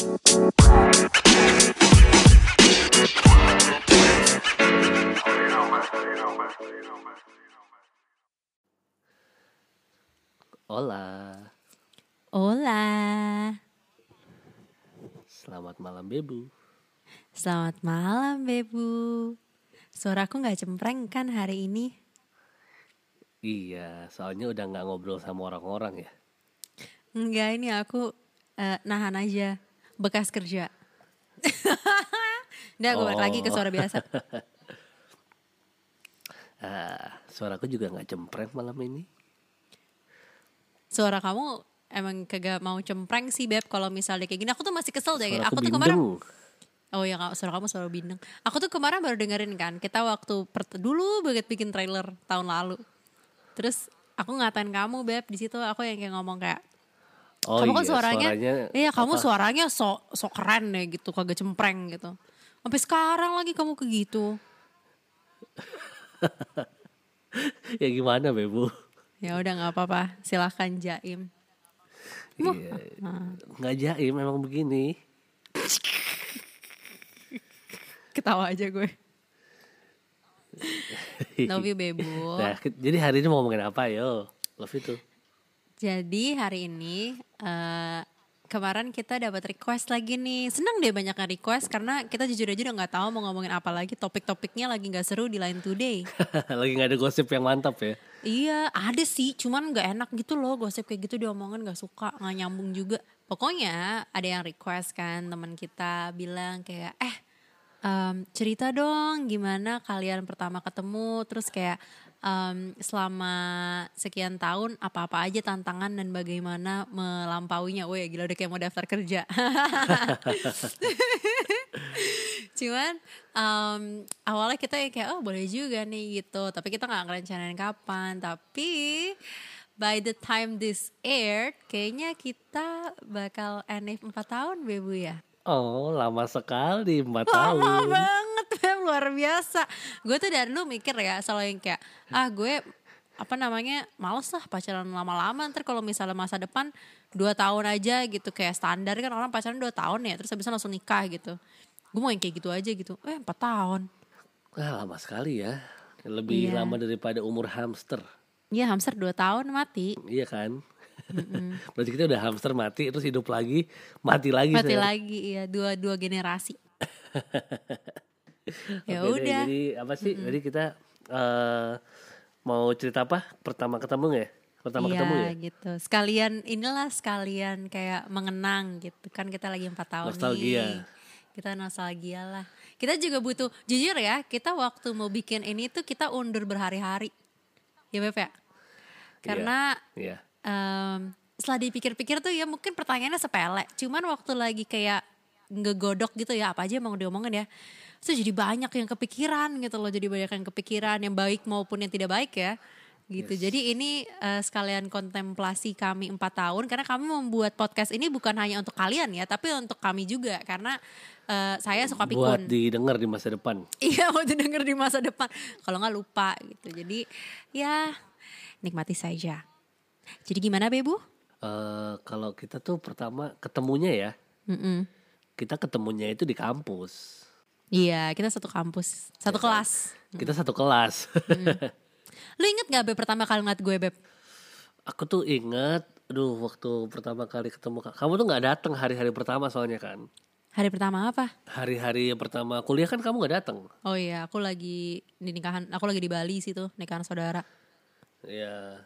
Hola, Hola. selamat malam Bebu. Selamat malam, Bebu. Suaraku nggak cempreng kan hari ini? Iya, soalnya udah nggak ngobrol sama orang-orang ya. Enggak, ini aku eh, nahan aja. Bekas kerja. Udah, gue balik lagi ke Oh. suara biasa. Ah, suaraku juga nggak cempreng malam ini. Suara kamu emang kagak mau cempreng sih, Beb. Kalau misalnya kayak gini, aku tuh masih kesel deh. Suaraku Aku tuh kemarin. Oh ya suara kamu selalu bindeng. Aku tuh kemarin baru dengerin kan, kita waktu dulu banget bikin trailer tahun lalu. Terus aku ngatain kamu beb di situ aku yang kayak ngomong kayak Oh kamu kan iya, suaranya, iya kamu apa? suaranya sok sok keren deh gitu, kagak cempreng gitu. Sampai sekarang lagi kamu ke gitu. ya gimana Bebu? Ya udah nggak apa-apa, silahkan Jaim. Iya, nggak jaim memang begini. Ketawa aja gue. Love you Bebu. Nah, jadi hari ini mau ngomongin apa yo? Love itu. Jadi hari ini eh, kemarin kita dapat request lagi nih. Senang deh banyak yang request karena kita jujur aja udah nggak tahu mau ngomongin apa lagi. Topik-topiknya lagi nggak seru di Line Today. Lagi nggak ada gosip yang mantap ya. iya, ada sih, cuman nggak enak gitu loh gosip kayak gitu diomongin nggak suka, nggak nyambung juga. Pokoknya ada yang request kan teman kita bilang kayak eh em, cerita dong gimana kalian pertama ketemu terus kayak em, selama sekian tahun apa-apa aja tantangan dan bagaimana melampauinya. Wih gila udah kayak mau daftar kerja. Cuman em, awalnya kita ya kayak oh boleh juga nih gitu. Tapi kita nggak ngerencanain kapan. Tapi by the time this aired kayaknya kita bakal NF 4 tahun Bebu ya. Oh, lama sekali, empat Lama tahun. banget Beb, luar biasa. Gue tuh dari dulu mikir ya selalu yang kayak ah gue apa namanya males lah pacaran lama-lama ntar kalau misalnya masa depan dua tahun aja gitu kayak standar kan orang pacaran dua tahun ya terus habis langsung nikah gitu gue mau yang kayak gitu aja gitu eh empat tahun Wah, lama sekali ya. Lebih Iya. lama daripada umur hamster. Iya hamster dua tahun mati Iya kan? Berarti kita udah hamster mati terus hidup lagi, mati lagi. mati lagi iya dua dua generasi ya deh, udah Jadi apa sih? Jadi kita eh mau cerita apa? Pertama ketemu ya? Pertama iya ketemu ya? gitu sekalian inilah sekalian kayak mengenang gitu kan kita lagi empat tahun Nostalgia. nih kita nostalgia lah kita juga butuh jujur ya kita waktu mau bikin ini tuh kita undur berhari-hari ya Beb ya karena Iya. em, setelah dipikir-pikir tuh ya mungkin pertanyaannya sepele cuman waktu lagi kayak ngegodok gitu ya apa aja mau diomongin ya itu jadi banyak yang kepikiran gitu loh jadi banyak yang kepikiran yang baik maupun yang tidak baik ya gitu jadi ini eh, sekalian kontemplasi kami empat tahun karena kami membuat podcast ini bukan hanya untuk kalian ya tapi untuk kami juga karena eh, saya suka Buat pikun didengar di masa depan. Iya mau didengar di masa depan. Kalau nggak lupa gitu. Jadi ya nikmati saja. Jadi gimana Bebu? Eh kalau kita tuh pertama ketemunya ya, Mm-mm. Kita ketemunya itu di kampus. Iya kita satu kampus, satu kelas. Kita satu kelas. Lu inget gak Beb pertama kali ngeliat gue Beb? Aku tuh inget, aduh waktu pertama kali ketemu ka- kamu tuh nggak datang hari-hari pertama soalnya kan. Hari pertama apa? Hari-hari yang pertama kuliah kan kamu nggak datang. Oh iya aku lagi di nikahan, aku lagi di Bali sih tuh nikahan saudara. Iya.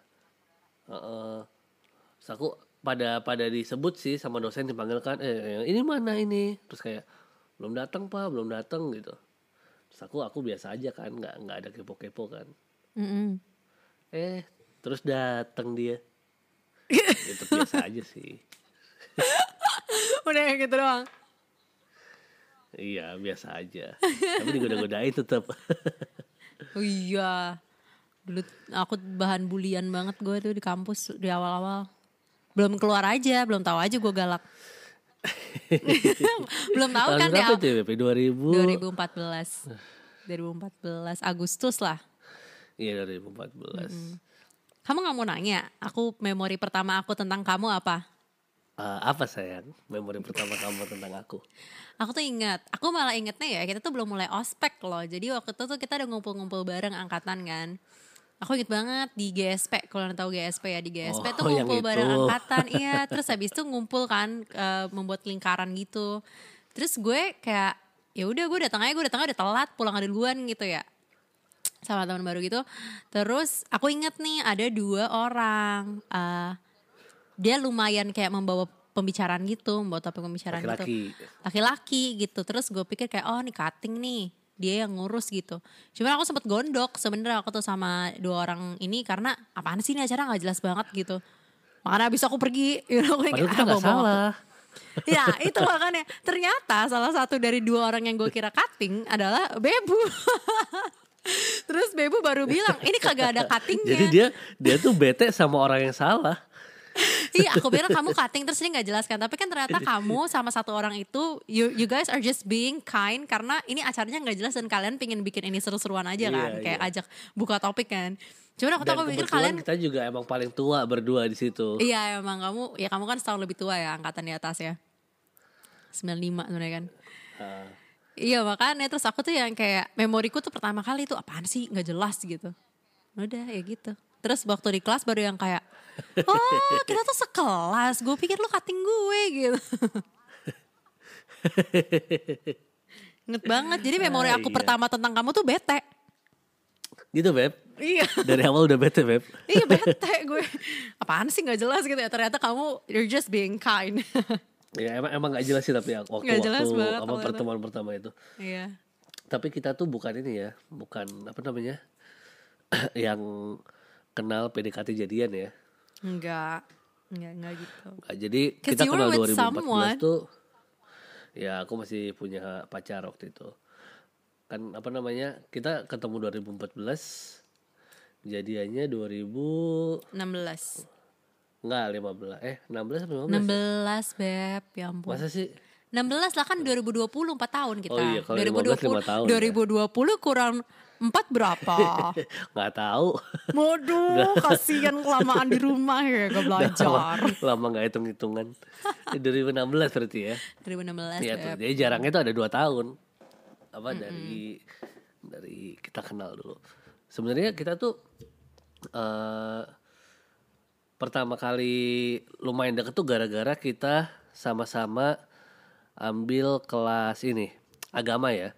Heeh. Terus aku pada pada disebut sih sama dosen dipanggil kan, eh ini mana ini? Terus kayak belum datang pak, belum datang gitu. Terus aku aku biasa aja kan, nggak nggak ada kepo-kepo kan. Mm-mm. Eh terus datang dia. itu biasa aja sih. Udah gitu doang. Iya biasa aja. Tapi digoda-godain tetap. Oh iya. Dulu aku bahan bulian banget gue tuh di kampus di awal-awal. Belum keluar aja, belum tahu aja gue galak. belum tahu Tahun kan berapa ya? BP? 2000? 2014. 2014 Agustus lah. Iya 2014. Kamu nggak mau nanya? Aku memori pertama aku tentang kamu apa? Eh, apa sayang memori pertama kamu tentang aku? Aku tuh ingat, aku malah ingetnya ya kita tuh belum mulai ospek loh. Jadi waktu itu tuh kita udah ngumpul-ngumpul bareng angkatan kan. Aku inget banget di GSP, kalau tahu GSP ya di GSP tuh Oh, yang ngumpul bareng angkatan, iya. Terus habis itu ngumpul kan eh, membuat lingkaran gitu. Terus gue kayak ya udah gue datang aja, gue datang udah telat, pulang duluan gitu ya sama teman baru gitu. Terus aku inget nih ada dua orang. eh, dia lumayan kayak membawa pembicaraan gitu, membawa topik pembicaraan gitu Laki-laki. laki-laki gitu terus gue pikir kayak oh nih cutting nih dia yang ngurus gitu. Cuman aku sempet gondok sebenarnya aku tuh sama dua orang ini karena apaan sih ini acara nggak jelas banget gitu. Makanya abis aku pergi you know, Padahal kayak, kita ah, bawa-bawa. salah. ya itu makanya. Ternyata salah satu dari dua orang yang gue kira cutting adalah Bebu. Terus Bebu baru bilang ini kagak ada cuttingnya. Jadi dia dia tuh bete sama orang yang salah. iya aku bilang kamu cutting terus dia nggak jelaskan tapi kan ternyata kamu sama satu orang itu you, you guys are just being kind karena ini acaranya nggak jelas dan kalian pengen bikin ini seru-seruan aja kan Iya, kayak iya. ajak buka topik kan cuman aku Dan aku pikir kebetulan kalian kita juga emang paling tua berdua di situ. iya emang kamu ya kamu kan setahun lebih tua ya angkatan di atas ya 95 sebenarnya kan Ah, Iya makanya terus aku tuh yang kayak memoriku tuh pertama kali tuh apaan sih nggak jelas gitu. Udah ya gitu. Terus waktu di kelas baru yang kayak oh kita tuh sekelas. Gue pikir lu cutting gue gitu. Inget banget. Jadi memori Ah, aku iya. pertama tentang kamu tuh bete. gitu beb. Iya. Dari awal udah bete beb. iya bete gue. Apaan sih nggak jelas gitu ya. Ternyata kamu you're just being kind. Ya emang emang gak jelas sih tapi ya, waktu Nggak jelas waktu banget apa pertemuan pertama itu. iya. Tapi kita tuh bukan ini ya, bukan apa namanya, yang kenal PDKT jadian ya. Enggak. Enggak, enggak gitu. Nggak, jadi kita kenal with 2014 someone. tuh, ya aku masih punya pacar waktu itu. Kan apa namanya, kita ketemu 2014, jadiannya 2000 16. enggak 15 eh 16 apa 15 ya? 16 beb, ya ampun. Masa sih? 16 lah kan 2020 4 tahun kita. Oh iya, kalau 15 lima tahun ya. 2020 kurang 4 berapa? Nggak tahu. Waduh, kasihan kelamaan di rumah ya gak belajar. lama, lama nggak hitung hitungan. 2016 berarti ya. 2016 Iya, Beb. tuh. jadi jarangnya itu ada dua tahun. Apa dari dari kita kenal dulu. Sebenarnya kita tuh eh pertama kali lumayan deket tuh gara-gara kita sama-sama ambil kelas ini agama ya.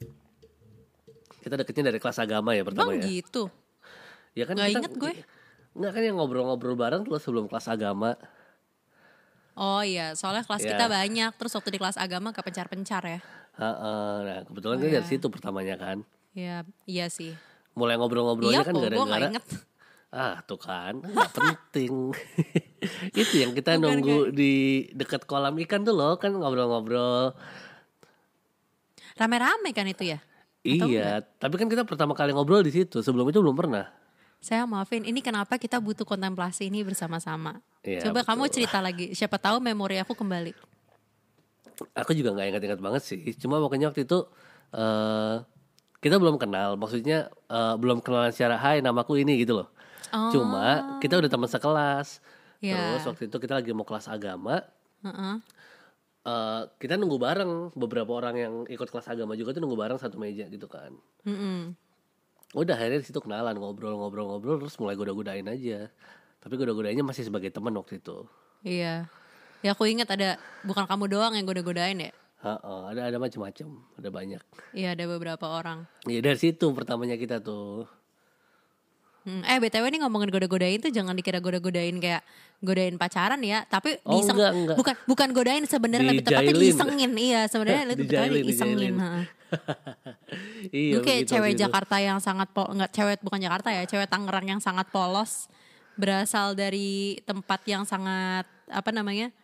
Kita deketnya dari kelas agama ya pertama Bang ya. gitu. Ya kan kita- inget gue. Nggak kan yang ngobrol-ngobrol bareng dulu sebelum kelas agama. Oh iya, soalnya kelas Ya. kita banyak. Terus waktu di kelas agama kepencar-pencar ya. Heeh, nah kebetulan Oh, kan iya. dari situ pertamanya kan. Iya, iya sih. Mulai ngobrol-ngobrolnya Iya kan kok, gue gak gara-gara inget. Ah tuh kan nggak penting. Itu yang kita Bukan nunggu di dekat kolam ikan tuh loh kan ngobrol-ngobrol. Rame-rame kan itu ya? Atau iya, tapi kan kita pertama kali ngobrol di situ. Sebelum itu belum pernah. Saya maafin, ini kenapa kita butuh kontemplasi ini bersama-sama. Iya, Coba kamu betul. cerita lagi, siapa tahu memori aku kembali. Aku juga nggak ingat-ingat banget sih. Cuma pokoknya waktu itu eh kita belum kenal. Maksudnya eh, belum kenalan secara hai namaku ini gitu loh. Oh. Cuma kita udah teman sekelas. Iya. Terus waktu itu kita lagi mau kelas agama. Heeh. eh, kita nunggu bareng beberapa orang yang ikut kelas agama juga tuh nunggu bareng satu meja gitu kan. Mm-mm. Udah akhirnya situ kenalan ngobrol-ngobrol-ngobrol terus mulai goda-godain aja. Tapi goda-godainnya masih sebagai teman waktu itu. Iya. Ya aku ingat ada bukan kamu doang yang goda-godain ya. Heeh, ada ada macam-macam, ada banyak. Iya ada beberapa orang. Ya dari situ pertamanya kita tuh. Hmm, eh btw nih ngomongin goda-godain tuh jangan dikira goda-godain kayak godain pacaran ya, tapi Oh, diiseng, enggak, enggak. bukan bukan godain sebenarnya lebih tepatnya diisengin. Iya sebenarnya lebih tepatnya heeh. iya. Begitu cewek gitu. Jakarta yang sangat pol, enggak cewek bukan Jakarta ya, cewek Tangerang yang sangat polos berasal dari tempat yang sangat apa namanya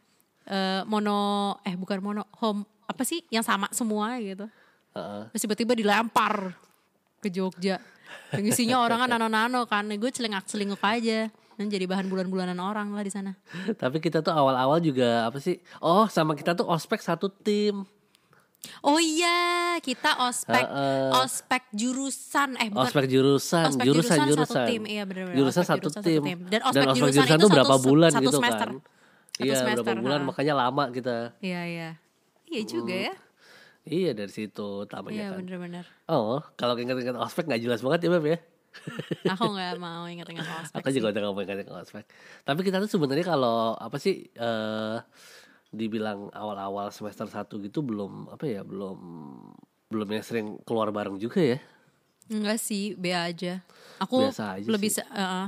eh, mono eh bukan mono home apa sih yang sama semua gitu. Heeh. Terus tiba-tiba dilempar ke Jogja. Yang isinya orang kan nano-nano kan. Gue celingak-celinguk aja. Dan jadi bahan bulan-bulanan orang lah di sana. Tapi kita tuh awal-awal juga apa sih? Oh, sama kita tuh ospek satu tim. Oh iya, kita ospek Heeh. ospek jurusan eh bukan Ospek jurusan, Ospek jurusan, jurusan jurusan. satu tim, iya benar-benar. Jurusan Ospek satu jurusan satu tim. tim. Dan ospek jurusan jurusan itu berapa satu- bulan satu gitu semester. kan. satu iya semester. berapa bulan ha. makanya lama kita Iya iya. Iya juga ya. Iya dari situ Iya utamanya kan bener-bener. oh kalau ingat-ingat ospek nggak jelas banget ya beb ya Aku nggak mau inget-inget soal ospek aku sih. juga udah ngomong ingat-ingat ospek tapi kita tuh sebenarnya kalau apa sih eh dibilang awal-awal semester 1 gitu belum apa ya belum belum yang sering keluar bareng juga ya Enggak sih, be aja. Aku Biasa aja lebih sih. eh,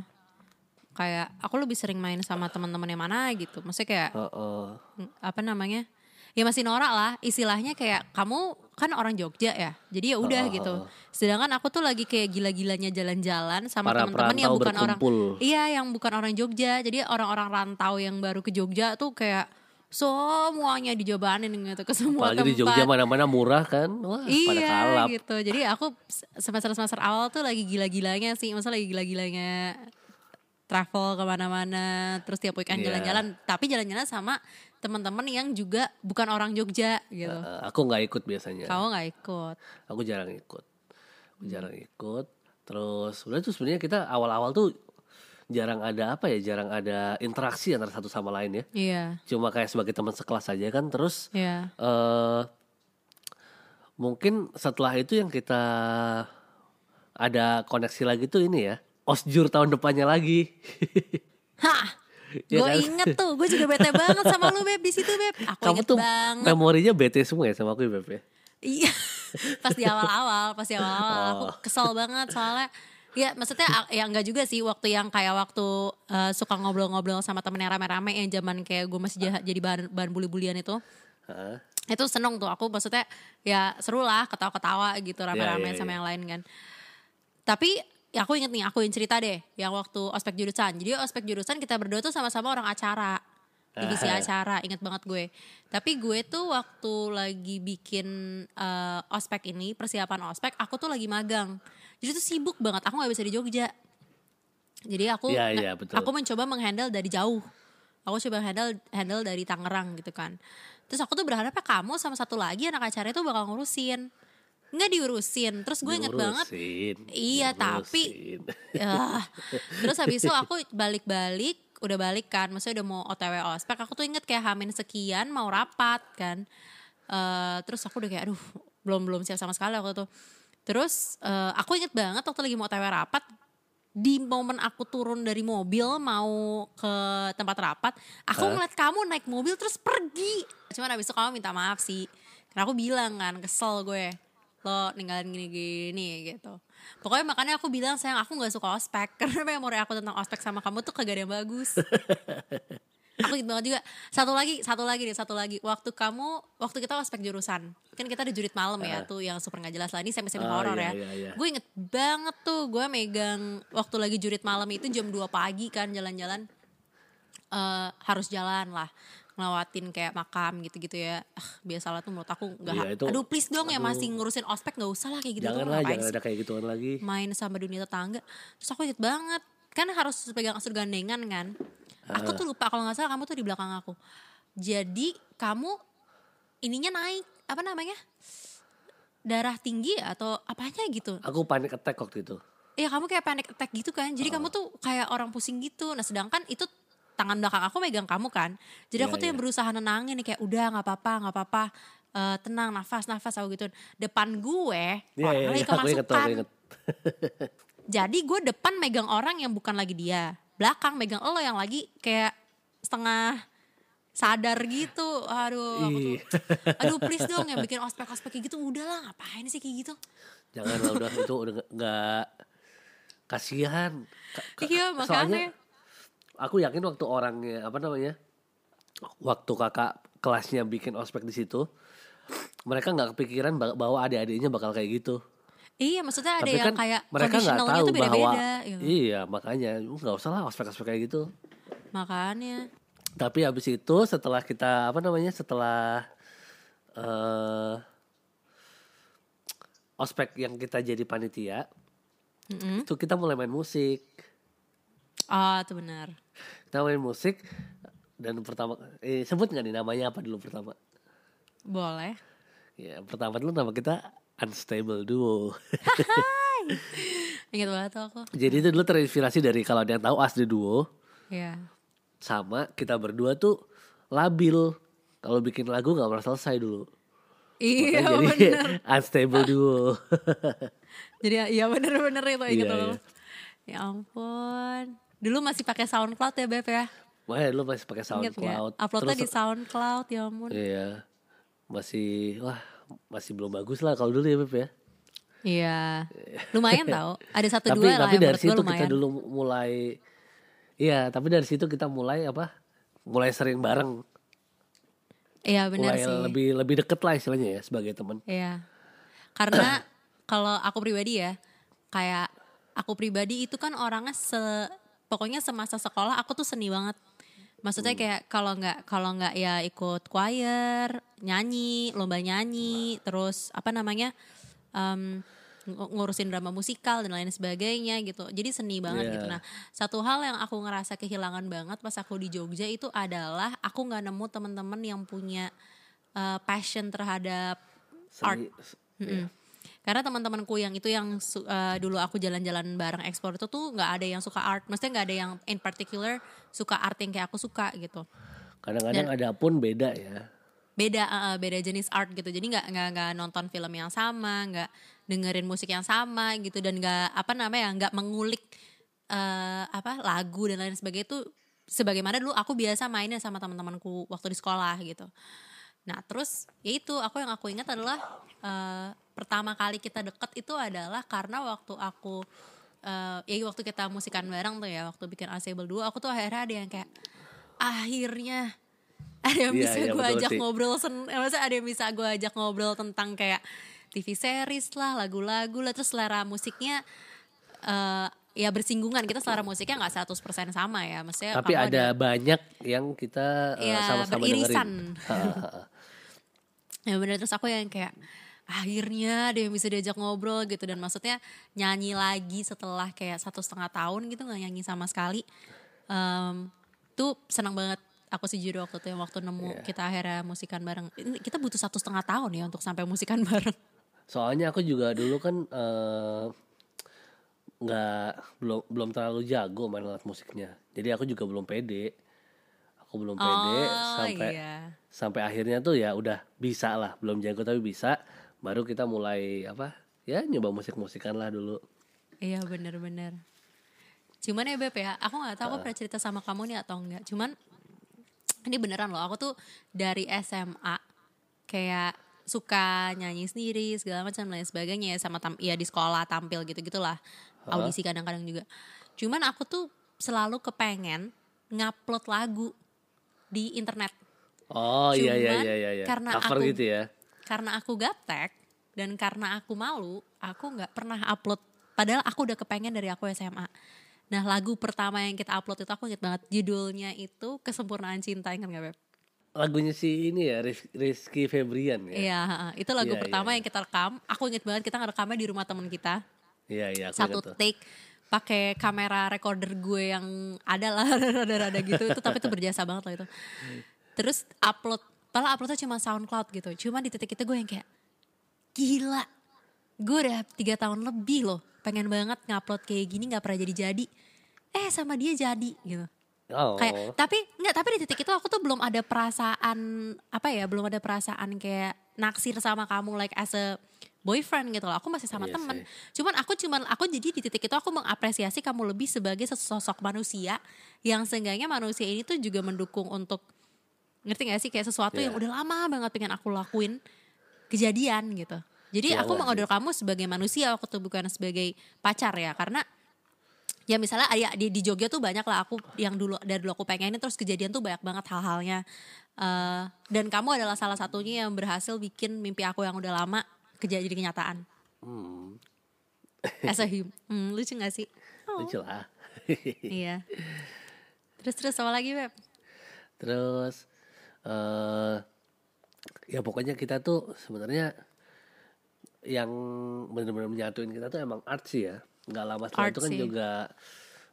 kayak aku lebih sering main sama teman-teman yang mana gitu. Maksudnya kayak Heeh. mm, apa namanya? Ya masih norak lah, istilahnya kayak kamu kan orang Jogja ya. Jadi ya udah Heeh, gitu. Sedangkan aku tuh lagi kayak gila-gilanya jalan-jalan sama teman-teman yang bukan orang berkumpul. Iya, yang bukan orang Jogja. Jadi orang-orang rantau yang baru ke Jogja tuh kayak semuanya dijobanin gitu ke semua apalagi di tempat. Jogja mana-mana murah kan wah pada Iya kalap gitu. Jadi aku semester-semester awal tuh lagi gila-gilanya sih. Masa lagi gila-gilanya travel ke mana-mana. Terus tiap weekend Iya. jalan-jalan. Tapi jalan-jalan sama teman-teman yang juga bukan orang Jogja gitu. Eh, aku nggak ikut biasanya Kamu nggak ikut. aku jarang ikut aku jarang ikut terus udah tuh sebenarnya kita awal-awal tuh jarang ada apa ya jarang ada interaksi antara satu sama lain ya Iya. cuma kayak sebagai teman sekelas aja kan terus Iya. eh mungkin setelah itu yang kita ada koneksi lagi tuh ini ya osjur tahun depannya lagi Hah. Iya gue kan? inget tuh, gue juga bete banget sama lu beb di situ beb. Aku kamu inget tuh banget. memorinya bete semua ya sama aku ya Beb ya Iya, pas di awal-awal, pas di awal-awal aku Oh. kesel banget soalnya. Ya maksudnya ya enggak juga sih waktu yang kayak waktu eh, suka ngobrol-ngobrol sama temen yang rame-rame yang zaman kayak gue masih jah- jadi bahan bahan bully-bulian itu. Heeh. Itu seneng tuh aku maksudnya ya seru lah ketawa-ketawa gitu rame-rame iya, sama iya. yang lain kan. Tapi ya aku inget nih aku yang cerita deh yang waktu ospek jurusan. Jadi ospek jurusan kita berdua tuh sama-sama orang acara. Divisi Ah. acara, inget banget gue. Tapi gue tuh waktu lagi bikin eh, ospek ini, persiapan ospek, aku tuh lagi magang. Jadi tuh sibuk banget, aku gak bisa di Jogja. Jadi aku Iya, iya, betul. aku mencoba menghandle dari jauh. Aku coba handle handle dari Tangerang gitu kan. Terus aku tuh berharap kamu sama satu lagi anak acara itu bakal ngurusin. Nggak diurusin. Terus gue inget banget Diurusin, Iya, tapi-. Ya. Terus habis itu aku balik-balik, udah balik kan, maksudnya udah mau OTW ospek, aku tuh inget kayak hamin sekian mau rapat kan. Eh, terus aku udah kayak aduh, belum belum siap sama sekali waktu itu. Terus eh, aku inget banget waktu lagi mau OTW rapat, di momen aku turun dari mobil mau ke tempat rapat, aku ngeliat kamu naik mobil terus pergi. Cuman habis itu kamu minta maaf sih. Karena aku bilang kan, kesel gue. Lo ninggalin gini-gini gitu. Pokoknya makanya aku bilang sayang aku gak suka ospek. Karena memori aku tentang ospek sama kamu tuh kagak ada yang bagus. aku inget banget juga. Satu lagi, satu lagi deh, satu lagi. Waktu kamu, waktu kita ospek jurusan. Kan kita ada jurit malam ya, tuh yang super gak jelas lah. Ini semi-semi Ah, horor iya, ya. iya, iya. Gue inget banget tuh, gue megang waktu lagi jurit malam itu jam 2 pagi kan jalan-jalan. eh harus jalan lah ngelawatin kayak makam gitu-gitu ya. Ah, biasalah tuh menurut aku nggak Iya, itu- aduh please dong ya aduh. masih ngurusin ospek nggak usah lah kayak gitu jangan lah jangan ada kayak gituan lagi. Main sama dunia tetangga. Terus aku inget banget kan harus pegang kasur gandengan kan. Aku tuh lupa kalau nggak salah kamu tuh di belakang aku. Jadi kamu ininya naik apa namanya? Darah tinggi ya atau apanya gitu. Aku panik attack waktu itu. Iya kamu kayak panic attack gitu kan. Jadi kamu tuh kayak orang pusing gitu. Nah sedangkan itu tangan belakang aku megang kamu kan. Jadi aku Iya, tuh yang iya. berusaha nenangin nih Kayak udah gak apa-apa gak apa-apa. Eh, Tenang nafas nafas aku gitu. Depan gue Iya, orang iya, lagi iya, aku inget tuh, aku kemasukan. inget. Jadi gue depan megang orang yang bukan lagi dia. Belakang megang lo yang lagi kayak setengah sadar gitu. Aduh aku tuh, Ih. Aduh please dong yang bikin ospek-ospek kayak gitu. Udahlah ngapain sih kayak gitu? Jangan lah udah itu udah nggak- nggak kasihan. Ka- ka- Iya soalnya makanya aku yakin waktu orangnya apa namanya waktu kakak kelasnya bikin ospek di situ mereka nggak kepikiran ba- bahwa adik-adiknya bakal kayak gitu Iya maksudnya ada tapi yang kan kayak mereka nggak tahu tuh bahwa beda-beda gitu. iya makanya uh, nggak usah lah ospek-ospek kayak gitu Makanya. tapi habis itu setelah kita apa namanya setelah eh ospek yang kita jadi panitia Mm-mm. itu kita mulai main musik Oh itu benar. Main musik dan pertama eh, sebut nggak nih namanya apa dulu pertama Boleh. ya pertama dulu nama kita unstable duo Ingat banget tuh aku. jadi itu dulu terinspirasi dari kalau ada yang tahu asli duo Iya. sama kita berdua tuh labil kalau bikin lagu nggak pernah selesai dulu Iya Makanya jadi bener. unstable duo Jadi ya- iya bener-bener itu inget Iya, iya. Ya ampun. Dulu masih pakai SoundCloud ya Beb ya? Makanya dulu masih pakai? SoundCloud Uploadnya Terus- di SoundCloud ya ampun. Iya masih wah masih belum bagus lah kalau dulu ya Beb ya Iya. Lumayan tau. Ada satu tapi dua lah tapi dari situ kita dulu mulai iya tapi dari situ kita mulai apa mulai sering bareng Iya mulai sih. lebih lebih deket lah istilahnya ya sebagai teman Iya. Karena kalau aku pribadi ya, kayak aku pribadi itu kan orangnya se pokoknya semasa sekolah aku tuh seni banget. Maksudnya kayak kalau nggak kalau nggak ya ikut choir, nyanyi, lomba nyanyi, terus apa namanya ng- ngurusin drama musikal dan lain sebagainya gitu. Jadi seni banget Iya. gitu. Nah, satu hal yang aku ngerasa kehilangan banget pas aku di Jogja itu adalah aku nggak nemu teman-teman yang punya eh, passion terhadap Seni, Mm-mm. Karena teman-temanku yang itu yang eh, dulu aku jalan-jalan bareng ekspor itu tuh nggak ada yang suka art, maksudnya nggak ada yang in particular suka art yang kayak aku suka gitu. kadang-kadang ada pun beda ya Beda eh, beda jenis art gitu. Jadi nggak nggak nggak nonton film yang sama, nggak dengerin musik yang sama gitu dan nggak apa namanya nggak mengulik eh, apa lagu dan lain sebagainya itu sebagaimana dulu aku biasa mainnya sama teman-temanku waktu di sekolah gitu. Nah terus ya itu aku yang aku ingat adalah eh, pertama kali kita deket itu adalah karena waktu aku eh, ya waktu kita musikan bareng tuh ya waktu bikin Unstable 2 aku tuh akhirnya ada yang kayak akhirnya ada yang Iya, bisa iya, gue ajak sih. ngobrol sen eh, maksudnya ada yang bisa gue ajak ngobrol tentang kayak TV series lah lagu-lagu lah terus selera musiknya eh ya bersinggungan kita selera musiknya nggak 100% sama ya maksudnya tapi kamu ada banyak yang kita eh, Ya, sama-sama beririsan. dengerin. Ya bener terus aku yang kayak akhirnya ada yang bisa diajak ngobrol gitu dan maksudnya nyanyi lagi setelah kayak satu setengah tahun gitu nggak nyanyi sama sekali. Em, tuh senang banget aku sih jujur waktu itu yang waktu nemu kita akhirnya musikan bareng. Kita butuh satu setengah tahun ya untuk sampai musikan bareng. soalnya aku juga dulu kan eh, nggak belum belum terlalu jago main alat musiknya jadi aku juga belum pede aku belum pede sampai iya. sampai akhirnya tuh ya udah bisa lah belum jago tapi bisa baru kita mulai apa ya nyoba musik musikan lah dulu Iya bener-bener. Cuman ya Beb ya, aku nggak tahu aku pernah cerita sama kamu nih atau enggak. Cuman ini beneran loh, aku tuh dari SMA kayak suka nyanyi sendiri segala macam lain sebagainya ya sama tam ya di sekolah tampil gitu gitulah audisi kadang-kadang juga. Cuman aku tuh selalu kepengen ngupload lagu di internet oh iya iya Cuman iya iya iya. karena cover aku- gitu ya karena aku gaptek dan karena aku malu, aku nggak pernah upload. Padahal aku udah kepengen dari aku SMA. Nah lagu pertama yang kita upload itu aku inget banget judulnya itu Kesempurnaan Cinta ingat gak Beb? lagunya si ini ya Rizky Febrian ya Iya, itu lagu Iya, pertama iya, yang kita rekam. Aku inget banget kita ngerekamnya di rumah teman kita. iya iya Satu take pakai kamera recorder gue yang ada lah rada-rada gitu itu tapi itu berjasa banget loh itu. Terus upload, padahal uploadnya cuma SoundCloud gitu. Cuma di titik itu gue yang kayak gila. Gue udah tiga tahun lebih loh pengen banget ngupload kayak gini nggak pernah jadi-jadi. Eh sama dia jadi gitu. oh Kayak tapi nggak tapi di titik itu aku tuh belum ada perasaan apa ya belum ada perasaan kayak naksir sama kamu like as a boyfriend gitu loh. Aku masih sama Iya temen. sih. Cuman aku cuman aku jadi di titik itu aku mengapresiasi kamu lebih sebagai sesosok manusia yang seenggaknya manusia ini tuh juga mendukung untuk ngerti gak sih? Kayak sesuatu yang Iya. udah lama banget pengen aku lakuin kejadian gitu. Jadi Iya, aku enggak mengodol kamu sebagai manusia waktu itu bukan sebagai pacar ya. Karena ya misalnya ya di, di Jogja tuh banyak lah aku yang dulu dari dulu aku pengenin terus kejadian tuh banyak banget hal-halnya. Eh, dan kamu adalah salah satunya yang berhasil bikin mimpi aku yang udah lama kejadian jadi kenyataan. Hmm, as a hum hmm, lucu gak sih? Oh, lucu lah. Iya. Terus terus apa lagi beb? Terus eh ya pokoknya kita tuh sebenarnya yang benar-benar menyatuin kita tuh emang art sih ya. Nggak lama setelah Art itu kan sih. juga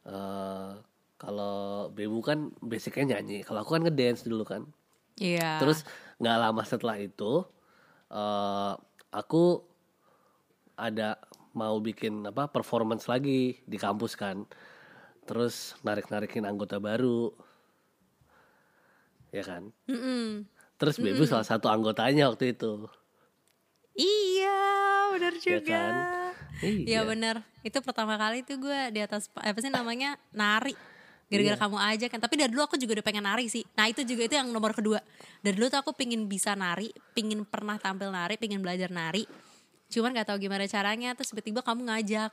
eh kalau Bebu kan basicnya nyanyi. Kalau aku kan ngedance dulu kan. iya Terus nggak lama setelah itu eh aku ada mau bikin apa performance lagi di kampus kan. Terus narik-narikin anggota baru. Ya kan Mm-mm. terus Bebu salah satu anggotanya waktu itu Iya, benar ya juga. kan Iya iya benar. Itu pertama kali tuh gue di atas apa sih namanya nari. Gara-gara Iya. kamu aja kan. Tapi dari dulu aku juga udah pengen nari sih. Nah itu juga itu yang nomor kedua. Dari dulu tuh aku pingin bisa nari, pingin pernah tampil nari, pingin belajar nari. Cuman gak tahu gimana caranya. Terus tiba-tiba kamu ngajak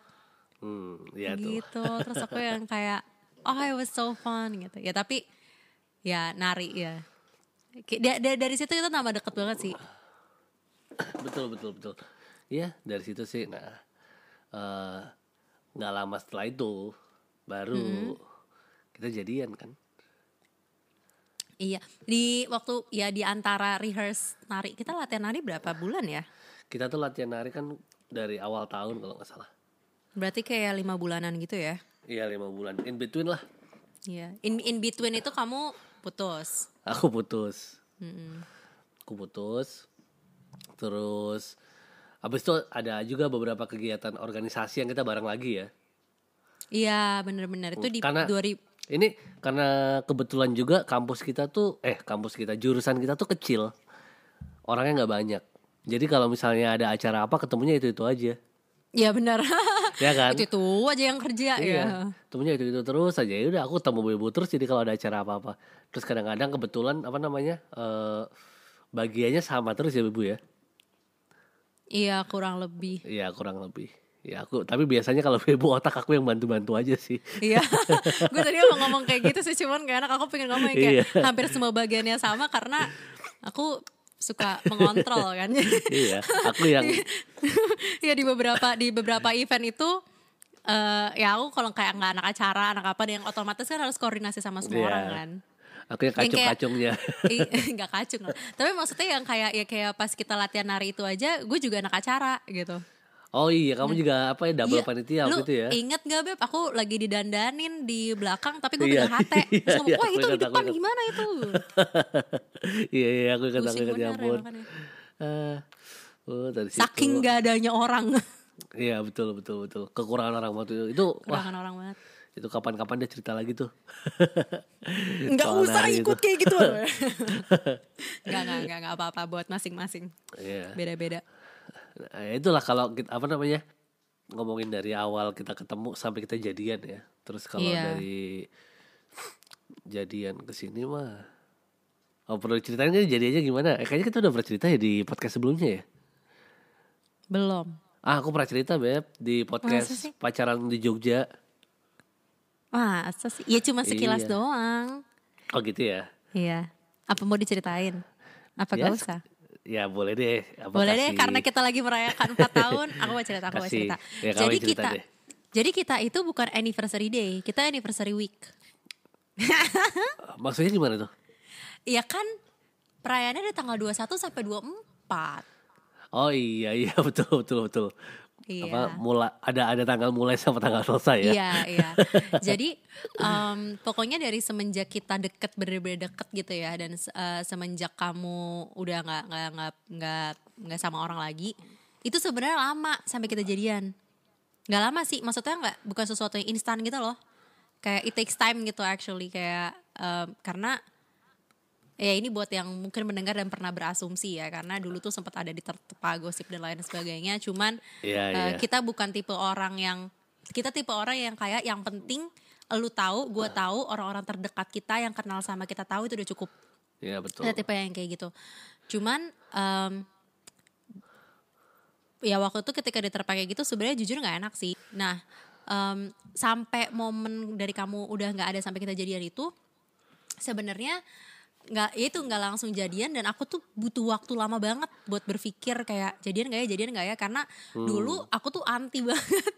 hmm, ya tuh gitu. Terus aku yang kayak, oh it was so fun gitu. Ya tapi ya nari ya. Kayak da- da- dari situ kita tambah deket banget sih. betul betul betul Iya dari situ sih nah eh, nggak lama setelah itu baru kita jadian kan Iya, di waktu ya di antara rehearse nari kita latihan nari berapa bulan ya? kita tuh latihan nari kan dari awal tahun kalau nggak salah Berarti kayak lima bulanan gitu ya? iya lima bulan in between lah Iya. In in between itu kamu putus. aku putus. Mm-mm. aku putus. Terus habis itu ada juga beberapa kegiatan organisasi yang kita bareng lagi ya. Iya, bener-bener. Itu di Karena- 2000 ini karena kebetulan juga kampus kita tuh eh kampus kita jurusan kita tuh kecil. Orangnya nggak banyak. Jadi kalau misalnya ada acara apa ketemunya itu itu aja. Iya benar. ya kan itu itu aja yang kerja Iya, ya. temunya itu itu terus aja. Ya udah aku temu ibu terus jadi kalau ada acara apa apa. Terus kadang-kadang kebetulan apa namanya eh bagiannya sama terus ya ibu ya. Iya, kurang lebih. Iya kurang lebih. Ya aku tapi biasanya kalau ibu otak aku yang bantu-bantu aja sih. Iya, gue tadi mau ngomong kayak gitu sih, cuman gak enak. Aku pengen ngomong kayak Iya. hampir semua bagiannya sama karena aku suka mengontrol kan. iya, aku yang ya di beberapa di beberapa event itu eh ya aku kalau kayak nggak anak acara anak apa yang otomatis kan harus koordinasi sama semua Iya. orang kan aku yang kacung-kacungnya. Ih, nggak kacung lah tapi maksudnya yang kayak ya kayak pas kita latihan nari itu aja gue juga anak acara gitu Oh iya, kamu juga apa ya double Iya, panitia lu gitu ya. inget gak beb aku lagi didandanin di belakang tapi gue Iya, pegang hati iya, terus ngomong iya, wah itu di ingat, aku depan ingat." gimana itu iya iya aku ingat aku ingat ya ampun. Ah, oh dari situ. saking gak adanya orang Iya betul betul betul. Kekurangan orang waktu itu. Itu wah kurangan orang banget itu kapan-kapan dia cerita lagi tuh. nggak Soal usah ikut itu. kayak gitu nggak nggak nggak nggak apa-apa buat masing-masing Iya. beda-beda Nah, ya itulah kalau kita apa namanya ngomongin dari awal kita ketemu sampai kita jadian ya. Terus kalau Iya. dari jadian ke sini mah Oh perlu ceritain kan jadiannya gimana? Eh, kayaknya kita udah pernah cerita ya di podcast sebelumnya ya. belum Ah aku pernah cerita beb di podcast pacaran di Jogja. Masa sih? Ya cuma sekilas Iya. doang. Oh gitu ya? Iya. Apa mau diceritain? Apa Ya, gak usah? Ya boleh deh. Apa Boleh deh kasih- karena kita lagi merayakan 4 tahun. Aku mau cerita, aku mau cerita. Ya, jadi cerita kita deh. jadi kita itu bukan anniversary day, kita anniversary week. Maksudnya gimana tuh? Iya kan perayaannya dari tanggal 21 sampai 24. Oh iya iya betul betul betul. Iya. Apa mulai ada ada tanggal mulai sama tanggal selesai ya? Iya, iya. Jadi em, pokoknya dari semenjak kita deket bener-bener deket gitu ya dan eh, semenjak kamu udah nggak nggak nggak nggak nggak sama orang lagi, itu sebenarnya lama sampai kita jadian. Nggak lama sih, maksudnya nggak bukan sesuatu yang instan gitu loh. Kayak it takes time gitu actually kayak em, karena ya ini buat yang mungkin mendengar dan pernah berasumsi ya karena dulu tuh sempat ada di tertepa gosip dan lain sebagainya cuman Eh, iya. kita bukan tipe orang yang kita tipe orang yang kayak yang penting lu tahu, gue tahu, orang-orang terdekat kita yang kenal sama kita tahu itu udah cukup. Iya betul. Kita tipe yang kayak gitu. Cuman em, ya waktu itu ketika diterpa kayak gitu sebenarnya jujur nggak enak sih. Nah em, sampai momen dari kamu udah nggak ada sampai kita jadian itu sebenarnya nggak ya itu nggak langsung jadian dan aku tuh butuh waktu lama banget buat berpikir kayak jadian nggak ya jadian nggak ya? Karena dulu aku tuh anti banget.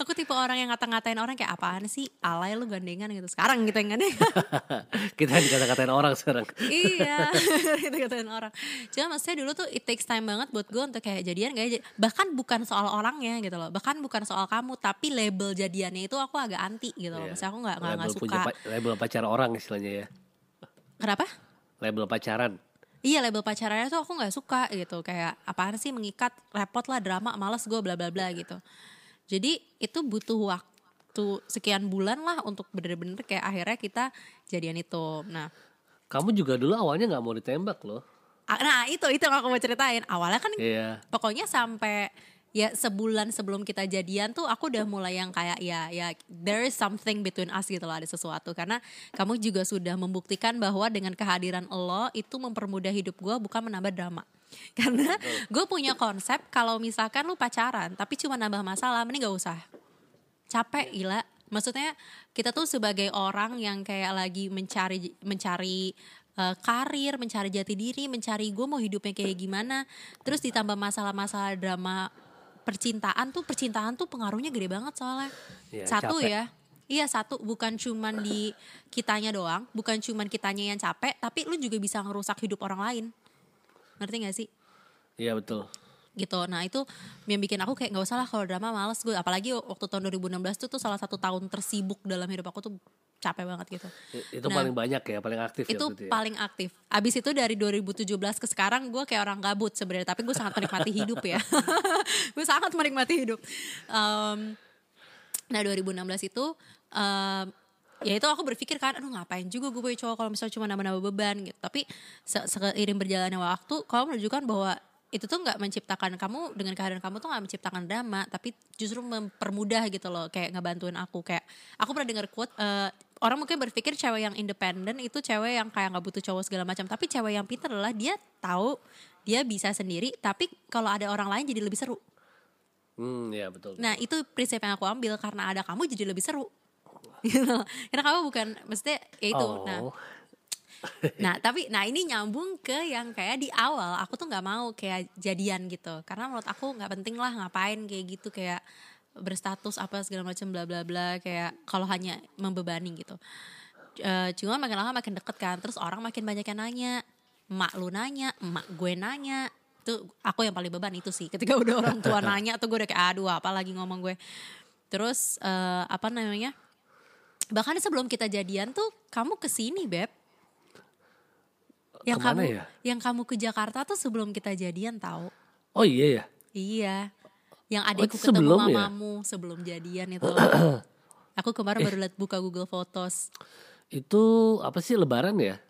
Aku tipe orang yang ngata-ngatain orang kayak apaan sih? Alay lu gandengan gitu. Sekarang gitu yang gandengan. Kita dikata-katain orang sekarang. iya itu katain orang. Cuma maksudnya dulu tuh it takes time banget buat gue untuk kayak jadian gak ya? Bahkan bukan soal orangnya gitu loh. Bahkan bukan soal kamu tapi label jadiannya itu aku agak anti gitu loh. Iya. maksudnya aku nggak nggak suka. pa- label pacar orang istilahnya ya. Kenapa Label pacaran. Iya label pacarannya tuh aku nggak suka gitu kayak apaan sih mengikat repot lah drama males gue bla bla bla gitu jadi itu butuh waktu sekian bulan lah untuk bener-bener kayak akhirnya kita jadian itu nah Kamu juga dulu awalnya nggak mau ditembak loh. Ah, Nah itu itu yang aku mau ceritain. Awalnya kan Iya. pokoknya sampai ya sebulan sebelum kita jadian tuh aku udah mulai yang kayak ya ya there is something between us gitu loh ada sesuatu. Karena kamu juga sudah membuktikan bahwa dengan kehadiran lo itu mempermudah hidup gue bukan menambah drama. Karena gue punya konsep kalau misalkan lu pacaran tapi cuma nambah masalah mending gak usah. Capek gila. Maksudnya kita tuh sebagai orang yang kayak lagi mencari mencari eh, karir mencari jati diri mencari gue mau hidupnya kayak gimana terus ditambah masalah-masalah drama percintaan tuh percintaan tuh pengaruhnya gede banget soalnya Iya, satu capek. ya Iya satu bukan cuman di kitanya doang, bukan cuman kitanya yang capek, tapi lu juga bisa ngerusak hidup orang lain. Ngerti gak sih? Iya betul. gitu nah itu yang bikin aku kayak nggak usah lah kalau drama males gue apalagi waktu tahun 2016 tuh tuh salah satu tahun tersibuk dalam hidup aku tuh capek banget gitu. Itu Nah, paling banyak ya, paling aktif ya itu ya. paling aktif. Abis itu dari 2017 ke sekarang gue kayak orang gabut sebenarnya tapi gue sangat menikmati hidup ya. Gue sangat menikmati hidup. Em, nah 2016 itu em, ya itu aku berpikir kan aduh ngapain juga gue punya cowok kalau misalnya cuma nambah-nambah beban gitu. Tapi se- seiring berjalannya waktu kamu menunjukkan bahwa itu tuh nggak menciptakan kamu dengan kehadiran kamu tuh nggak menciptakan drama tapi justru mempermudah gitu loh kayak ngebantuin aku. Kayak aku pernah dengar quote eh, orang mungkin berpikir cewek yang independen itu cewek yang kayak nggak butuh cowok segala macam tapi cewek yang pintar adalah dia tahu dia bisa sendiri tapi kalau ada orang lain jadi lebih seru Hmm, ya betul. Nah itu prinsip yang aku ambil karena ada kamu jadi lebih seru. Gitu. Karena kamu bukan, maksudnya ya itu. Nah, Oh. nah tapi nah ini nyambung ke yang kayak di awal aku tuh nggak mau kayak jadian gitu. Karena menurut aku nggak penting lah ngapain kayak gitu kayak berstatus apa segala macam bla bla bla kayak kalau hanya membebani gitu. Eh, cuma makin lama makin deket kan, terus orang makin banyak yang nanya, emak lu nanya, emak gue nanya, itu aku yang paling beban itu sih. Ketika udah orang tua nanya tuh gue udah kayak aduh apa lagi ngomong gue. Terus eh, apa namanya? Bahkan sebelum kita jadian tuh kamu ke sini beb. Yang Ke mana kamu ya? yang kamu ke Jakarta tuh sebelum kita jadian tahu. Oh iya ya. Iya. Yang Oh, adikku itu ketemu ya? mamamu sebelum jadian itu. Aku kemarin baru liat buka Google Photos. Itu apa sih lebaran ya?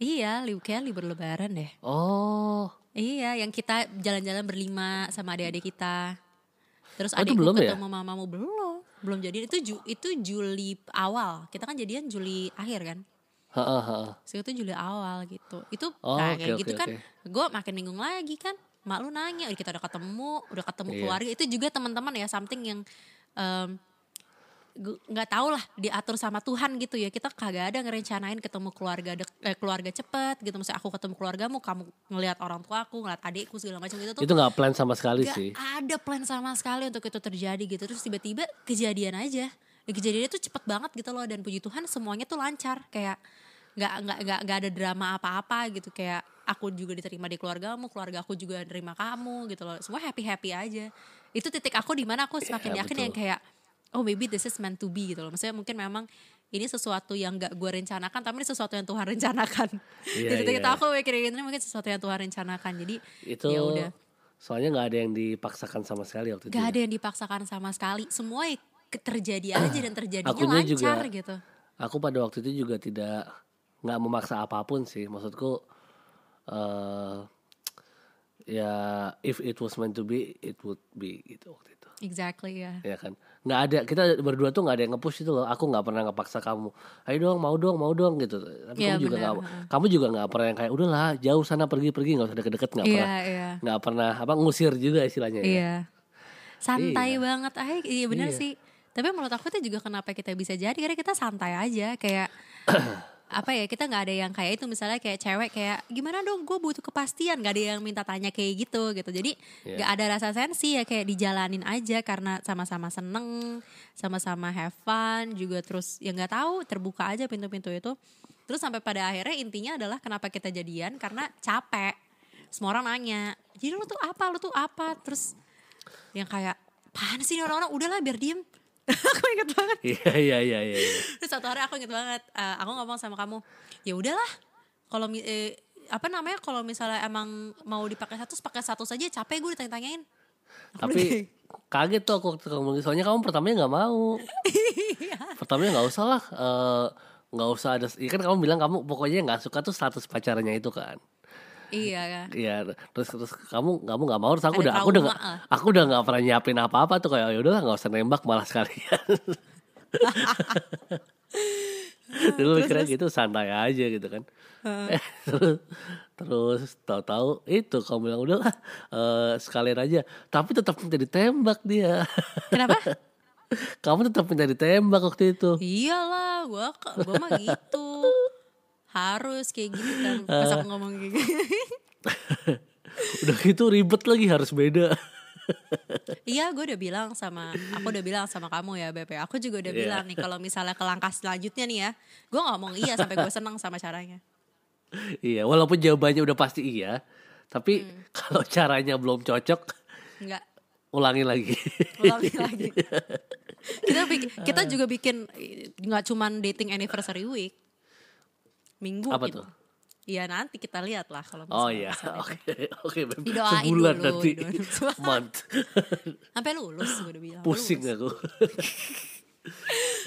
Iya, li- kayak libur lebaran deh. Oh. Iya, yang kita jalan-jalan berlima sama adik-adik kita. Terus Oh, adikku belum ya? ketemu mamamu belum. Belum jadian itu Ju- itu Juli awal. Kita kan jadian Juli akhir kan. Heeh, heeh. So itu Juli awal gitu. Itu Oh, nah, kayak oke, gitu kan. oke. Gue makin bingung lagi kan. Mak lu nanya, "Ih, kita udah ketemu, udah ketemu Iya. keluarga. Itu juga teman-teman ya something yang gu- nggak tahu lah diatur sama Tuhan gitu ya. Kita kagak ada ngerencanain ketemu keluarga dek- eh, keluarga cepet gitu. Misalnya aku ketemu keluargamu, kamu ngelihat orang tua aku, ngeliat adikku segala macam gitu tuh. Itu nggak plan sama sekali Gak sih. ada plan sama sekali untuk itu terjadi gitu. Terus tiba-tiba kejadian aja. Dan kejadiannya tuh cepet banget gitu loh. Dan puji Tuhan semuanya tuh lancar. Kayak nggak nggak nggak ada drama apa-apa gitu. Kayak aku juga diterima di keluargamu, keluarga aku juga nerima kamu gitu loh. Semua happy happy aja. Itu titik aku di mana aku semakin Iya, yakin betul. yang kayak oh maybe this is meant to be gitu loh. Maksudnya mungkin memang ini sesuatu yang gak gue rencanakan, tapi ini sesuatu yang Tuhan rencanakan. Iya, Di titik iya. itu aku mikirin ini mungkin sesuatu yang Tuhan rencanakan. Jadi Itu ya udah. soalnya nggak ada yang dipaksakan sama sekali waktu itu. Gak ya. ada yang dipaksakan sama sekali. Semua terjadi aja dan terjadinya Akunya lancar juga- gitu. Aku pada waktu itu juga tidak nggak memaksa apa pun sih. Maksudku eh ya if it was meant to be, it would be gitu waktu itu. Exactly ya. Ya kan, nggak ada kita berdua tuh nggak ada yang nge-push itu loh. Aku nggak pernah ngepaksa kamu. Ayo dong, mau dong, mau dong gitu. Tapi Iya, kamu juga benar, nggak, kamu juga nggak pernah yang kayak udahlah jauh sana pergi-pergi nggak usah deket-deket nggak Iya, pernah, iya. nggak pernah apa ngusir juga istilahnya. ya. Iya. Santai Iya. banget. Ah, iya bener Iya. sih. Tapi menurut aku itu juga kenapa kita bisa jadi karena kita santai aja kayak apa ya kita nggak ada yang kayak itu misalnya kayak cewek kayak gimana dong gue butuh kepastian. Nggak ada yang minta tanya kayak gitu gitu. Jadi Iya. nggak ada rasa sensi ya kayak dijalanin aja karena sama-sama seneng sama-sama have fun juga terus ya nggak tahu terbuka aja pintu-pintu itu. Terus sampai pada akhirnya intinya adalah kenapa kita jadian? Karena capek. Semua orang nanya jadi lu tuh apa? Lu tuh apa? Terus yang kayak apaan sih orang-orang? Udahlah biar diem aku inget banget Iya iya iya iya. iya. terus satu hari aku inget banget eh, aku ngomong sama kamu ya udahlah kalau eh, apa namanya kalau misalnya emang mau dipakai satu pakai satu saja capek gue ditanya-tanyain Tapi kaget tuh aku ketemu soalnya kamu pertamanya nggak mau. Iya. pertamanya nggak usah lah. eh, nggak usah ada ya kan kamu bilang kamu pokoknya nggak suka tuh status pacarannya itu kan Iya kan. Iya, terus terus kamu kamu nggak mau terus aku Ada udah aku udah nggak lah. aku udah nggak pernah nyiapin apa-apa tuh kayak ya udahlah nggak usah nembak malah sekalian. Dulu mikirnya gitu santai aja gitu kan. Eh, terus terus tahu-tahu itu kamu bilang udahlah eh, sekalian aja, tapi tetap minta ditembak dia. Kenapa? kamu tetap minta ditembak waktu itu. Iyalah, gua gua mah gitu. Harus kayak gitu kan. Pas aku ngomong kayak gitu. Udah gitu ribet lagi harus beda. Iya, gue udah bilang sama, aku udah bilang sama kamu ya, Bebe. Aku juga udah Iya. bilang nih, kalau misalnya ke langkah selanjutnya nih ya, gue ngomong iya sampai gue seneng sama caranya. iya, walaupun jawabannya udah pasti iya, tapi Hmm. kalau caranya belum cocok, Enggak, ulangi lagi. ulangi lagi. Kita bikin, kita juga bikin nggak cuman dating anniversary week, minggu. Apa gitu. tuh? Iya nanti kita lihat lah kalau Oh misalnya iya, misalnya itu. oke oke sebulan dulu, nanti didoain. month Sampai lulus gue udah bilang. pusing lulus. aku.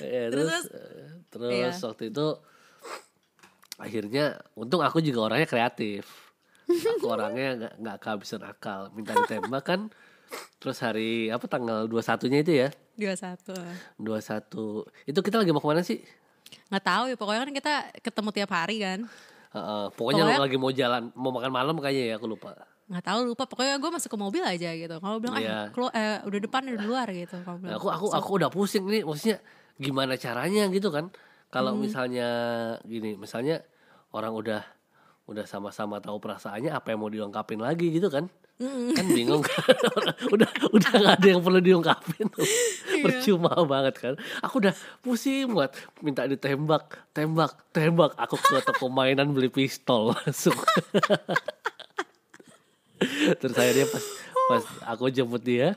ya, Terus, terus eh, terus iya. waktu itu akhirnya untung aku juga orangnya kreatif. Aku orangnya nggak nggak kehabisan akal, minta ditembak kan. Terus hari apa tanggal 21-nya itu ya? Dua satu. 21. Itu kita lagi mau ke mana sih? Nggak tahu ya pokoknya kan kita ketemu tiap hari kan. Heeh, pokoknya Pokoknya- lagi mau jalan, mau makan malam kayaknya ya, aku lupa. nggak tahu lupa pokoknya gue masuk ke mobil aja gitu kamu bilang Iya. eh, kelu- eh udah depan udah luar gitu bilang Nah, aku aku aku udah pusing nih maksudnya gimana caranya gitu kan kalau misalnya gini misalnya orang udah udah sama-sama tahu perasaannya apa yang mau dilengkapin lagi gitu kan? Kan bingung kan? Udah udah nggak ada yang perlu diungkapin tuh percuma banget kan? Aku udah pusing banget minta ditembak tembak tembak. Aku ke toko mainan beli pistol masuk. Terus akhirnya pas pas aku jemput dia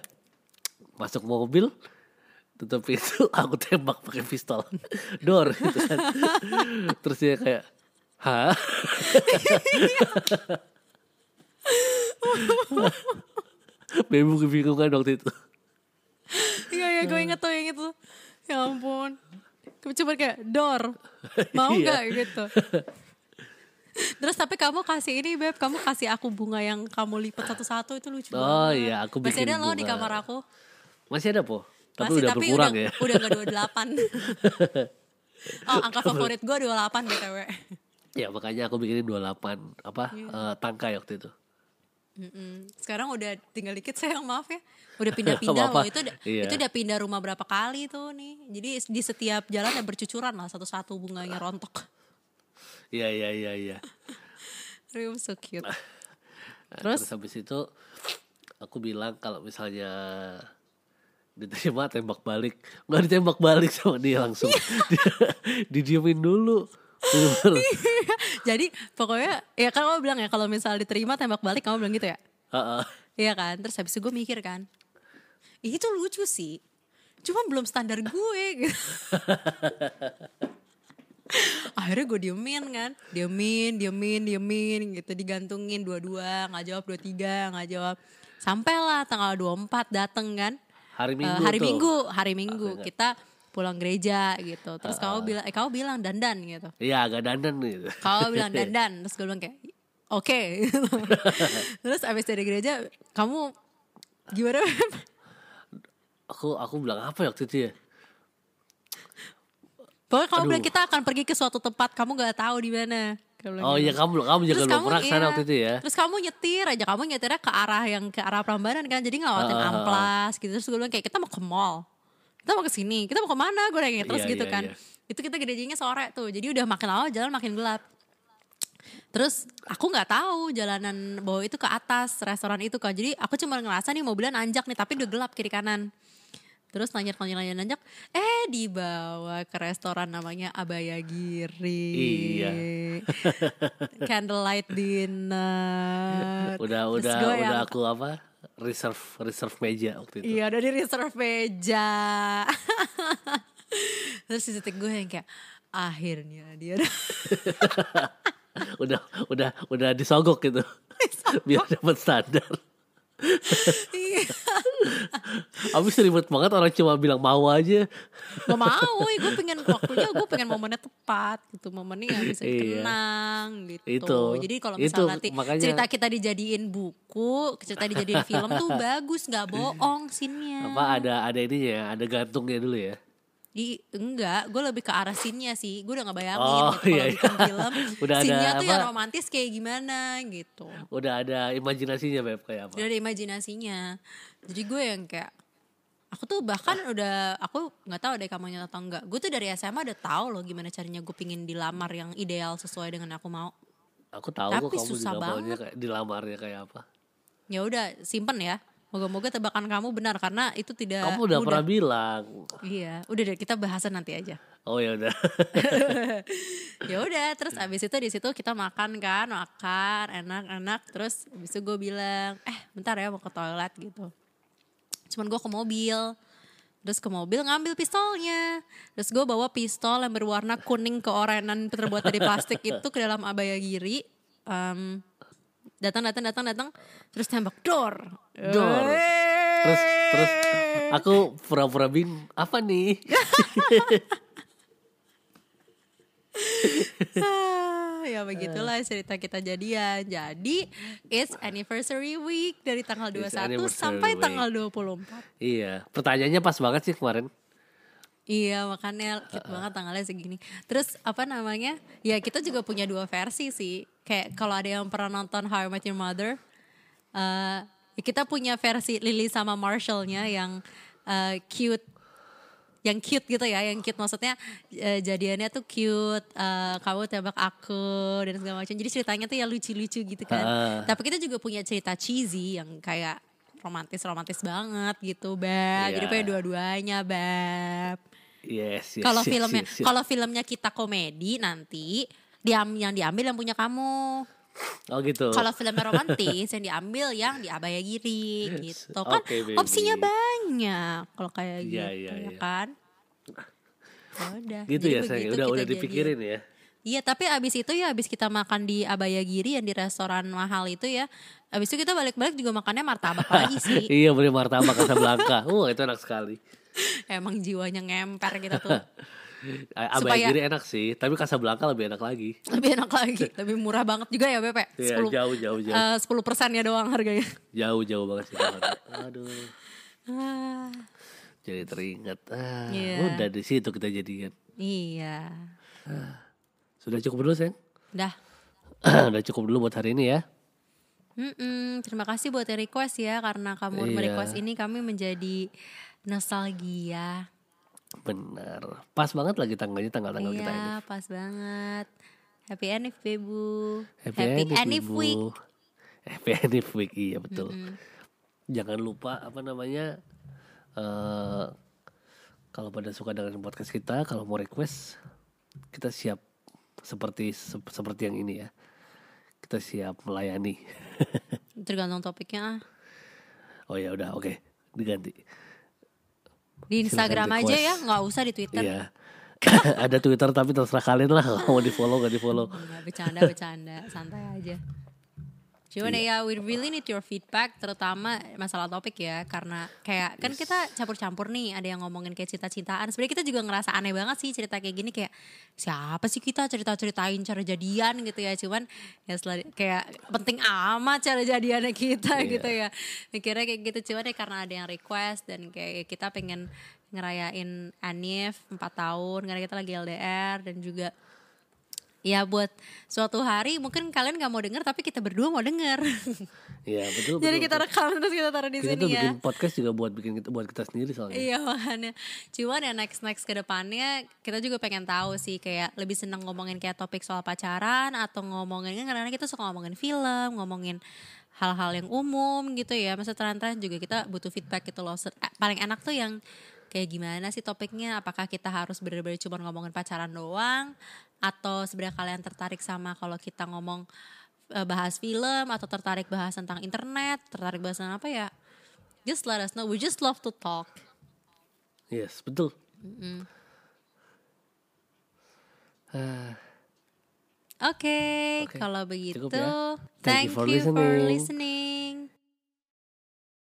masuk mobil tutup pintu aku tembak pakai pistol. Dor gitu kan. Terus dia kayak hah? Bebu kebingungan waktu itu. Iya iya gue inget tuh yang itu ya ampun. Coba kayak door mau Iya. nggak? Gitu. Terus tapi kamu kasih ini beb kamu kasih aku bunga yang kamu lipat satu-satu itu lucu Oh, banget. iya, aku masih bikin ada loh di kamar aku. Masih ada po? Tapi masih udah tapi berkurang udah, ya? udah gak 28 oh angka favorit gue 28 btw ya makanya aku bikinin 28 apa Iya. eh, tangkai waktu itu Mm-mm. Sekarang udah tinggal dikit sayang maaf ya. Udah pindah-pindah loh. Itu Iya. itu udah pindah rumah berapa kali tuh nih. Jadi di setiap jalan ada bercucuran lah satu-satu bunganya rontok. iya iya iya iya Real so cute. Nah, Terus? terus habis itu aku bilang kalau misalnya diterima tembak balik nggak ditembak balik sama dia langsung dia, didiemin dulu. Jadi pokoknya ya kan kamu bilang ya kalau misal diterima tembak balik kamu bilang gitu ya. Iya kan? Terus habis itu gue mikir kan. Itu lucu sih. Cuma belum standar gue gitu. Akhirnya gue diemin kan. Diemin, diemin, diemin gitu. Digantungin dua-dua, gak jawab dua-tiga, gak jawab. Sampailah tanggal 24 dateng kan. hari Eh, minggu hari tuh. Minggu, hari Minggu. ingat. Kita pulang gereja gitu. Terus kamu bilang, eh kamu bilang dandan gitu. iya agak dandan gitu Kau bilang dandan, terus gue bilang kayak oke. terus abis dari gereja, kamu gimana? Aku aku bilang apa ya waktu itu ya Pokoknya kamu Aduh. bilang kita akan pergi ke suatu tempat, kamu gak tahu di mana. Kamu oh gitu. iya kamu kamu juga belum pernah ke sana iya. waktu itu ya Terus kamu nyetir aja, kamu nyetirnya ke arah yang ke arah Prambanan kan, jadi ngelawatin ah, ah. amplas gitu. Terus gue bilang kayak kita mau ke mall, kita mau ke sini, kita mau ke mana? Gue nanya terus Iya, gitu iya, kan. iya. Itu kita gerejanya sore tuh, jadi udah makin lama jalan makin gelap. Terus aku nggak tahu jalanan bawah itu ke atas restoran itu kan. Jadi aku cuma ngerasa nih mobilnya nanjak nih, tapi udah gelap kiri kanan. Terus nanjak nanjak nanjak nanjak, eh dibawa ke restoran namanya Abaya Giri. Iya. Candlelight dinner. udah Terus udah udah aku apa reserve reserve meja waktu itu Iya dari reserve meja. Terus di titik gue yang kayak akhirnya dia udah udah udah disogok gitu biar dapat standar. Abis ribet banget orang cuma bilang mau aja. Gak mau, gue pengen waktunya gue pengen momennya tepat gitu, momennya yang bisa Iya. dikenang gitu. Itu. Jadi kalau misalnya nanti makanya- cerita kita dijadiin buku, cerita dijadiin film tuh bagus, nggak bohong scene-nya. Apa ada ada ininya ya, ada gantungnya dulu ya. Di, enggak, gue lebih ke arah scene-nya sih. Gue udah ngebayangin Oh, gitu iya, iya. bikin film. Udah ada scene-nya tuh yang apa? romantis kayak gimana gitu. Udah ada imajinasinya Beb kayak apa. Udah ada imajinasinya. Jadi gue yang kayak aku tuh bahkan udah aku nggak tahu deh kamu nyata atau enggak. Gue tuh dari SMA udah tahu loh gimana caranya gue pingin dilamar yang ideal sesuai dengan aku mau. Aku tahu Tapi kok kamu susah banget. kayak dilamarnya kayak apa. Ya udah simpen ya. Moga-moga tebakan kamu benar karena itu tidak Kamu udah mudah. pernah bilang. Iya, udah deh kita bahasan nanti aja. Oh ya udah. ya udah terus abis itu di situ kita makan kan makan enak-enak terus abis itu gue bilang eh bentar ya mau ke toilet gitu cuman gue ke mobil terus ke mobil ngambil pistolnya terus gue bawa pistol yang berwarna kuning keorenan terbuat dari plastik itu ke dalam abaya giri Em, datang datang datang datang terus tembak dor Dor. Terus terus aku pura-pura bingung apa nih? Ah, ya begitulah cerita kita jadian. Jadi it's anniversary week dari tanggal It's 21 anniversary sampai week. tanggal 24. iya, pertanyaannya pas banget sih kemarin. Iya makanya cute banget tanggalnya segini. Terus apa namanya? Ya kita juga punya dua versi sih. Kayak kalau ada yang pernah nonton How I Met Your Mother, eh, kita punya versi Lily sama Marshallnya yang eh, cute, yang cute gitu ya, yang cute maksudnya eh, jadiannya tuh cute. eh, kamu tembak aku dan segala macam. Jadi ceritanya tuh ya lucu-lucu gitu kan. Ah. Tapi kita juga punya cerita cheesy yang kayak romantis romantis banget gitu, beb. Jadi Iya. punya dua-duanya, beb. Yes, yes. Kalau yes, filmnya, yes, yes. kalau filmnya kita komedi nanti diam yang diambil yang punya kamu. Oh gitu. Kalau filmnya romantis yang diambil yang di Abaya Giri gitu kan. Oke, baby. opsinya banyak kalau kayak gitu Iya, iya, ya iya. kan. Ya udah. gitu Jadi ya begitu Udah udah jadi- dipikirin ya. Iya tapi abis itu ya abis kita makan di Abaya Giri yang di restoran mahal itu ya. Abis itu kita balik-balik juga makannya martabak lagi sih. iya beli martabak Casablanca. Wah itu enak sekali. Emang jiwanya ngemper kita tuh. Abaya Supaya- Giri enak sih, tapi Casablanca lebih enak lagi. Lebih enak lagi, lebih murah banget juga ya Bepe. Iya, jauh, jauh, jauh. eh, 10 persennya doang harganya. Jauh jauh banget sih. Aduh, Ah, jadi teringat. Ah, Iya. Udah di situ kita jadian. iya. Sudah cukup dulu sayang. Dah. udah cukup dulu buat hari ini ya. Mm-mm, terima kasih buat request ya karena kamu Iya. merequest ini kami menjadi nostalgia. Benar. Pas banget lagi tanggalnya tanggal-tanggal kita ini. Iya, pas banget. Happy Anif Bebu. Happy, Anif Ibu. Week. Happy Anif Week, iya betul. Jangan lupa apa namanya eh kalau pada suka dengan podcast kita, kalau mau request kita siap seperti sep- seperti yang ini ya. Kita siap melayani. Tergantung topiknya. ah. oh ya udah, oke, diganti. Di Instagram aja ya, nggak usah di Twitter. Iya. Ada Twitter tapi terserah kalian lah mau di follow gak di follow. Bercanda, bercanda, santai aja. Cuman Iya. ya we really need your feedback terutama masalah topik ya karena kayak kan kita campur-campur nih ada yang ngomongin kayak cinta-cintaan sebenarnya kita juga ngerasa aneh banget sih cerita kayak gini kayak siapa sih kita cerita-ceritain cara jadian? gitu ya. Cuman ya setelah kayak penting amat cara jadiannya kita Iya. gitu ya. Mikirnya kayak gitu. Cuman ya karena ada yang request dan kayak kita pengen ngerayain Anif 4 tahun karena kita lagi LDR dan juga Ya buat suatu hari mungkin kalian gak mau denger tapi kita berdua mau denger. Iya betul. Jadi betul, kita betul. rekam terus kita taruh di kita sini tuh ya. bikin podcast juga buat bikin kita buat kita sendiri soalnya. Iya makanya. Cuman ya next next ke depannya kita juga pengen tahu sih kayak lebih seneng ngomongin kayak topik soal pacaran atau ngomongin kan karena kita suka ngomongin film, ngomongin hal-hal yang umum gitu ya. Masa tren-tren juga kita butuh feedback gitu loh. Eh, Paling enak tuh yang kayak gimana sih topiknya? Apakah kita harus bener-bener cuma ngomongin pacaran doang atau sebenarnya kalian tertarik sama kalau kita ngomong eh, bahas film atau tertarik bahas tentang internet, tertarik bahas tentang apa ya? Just let us know. We just love to talk. Yes betul. Ah, Oke, Oke, kalau begitu, cukup ya. thank, Thank you for you for listening. listening.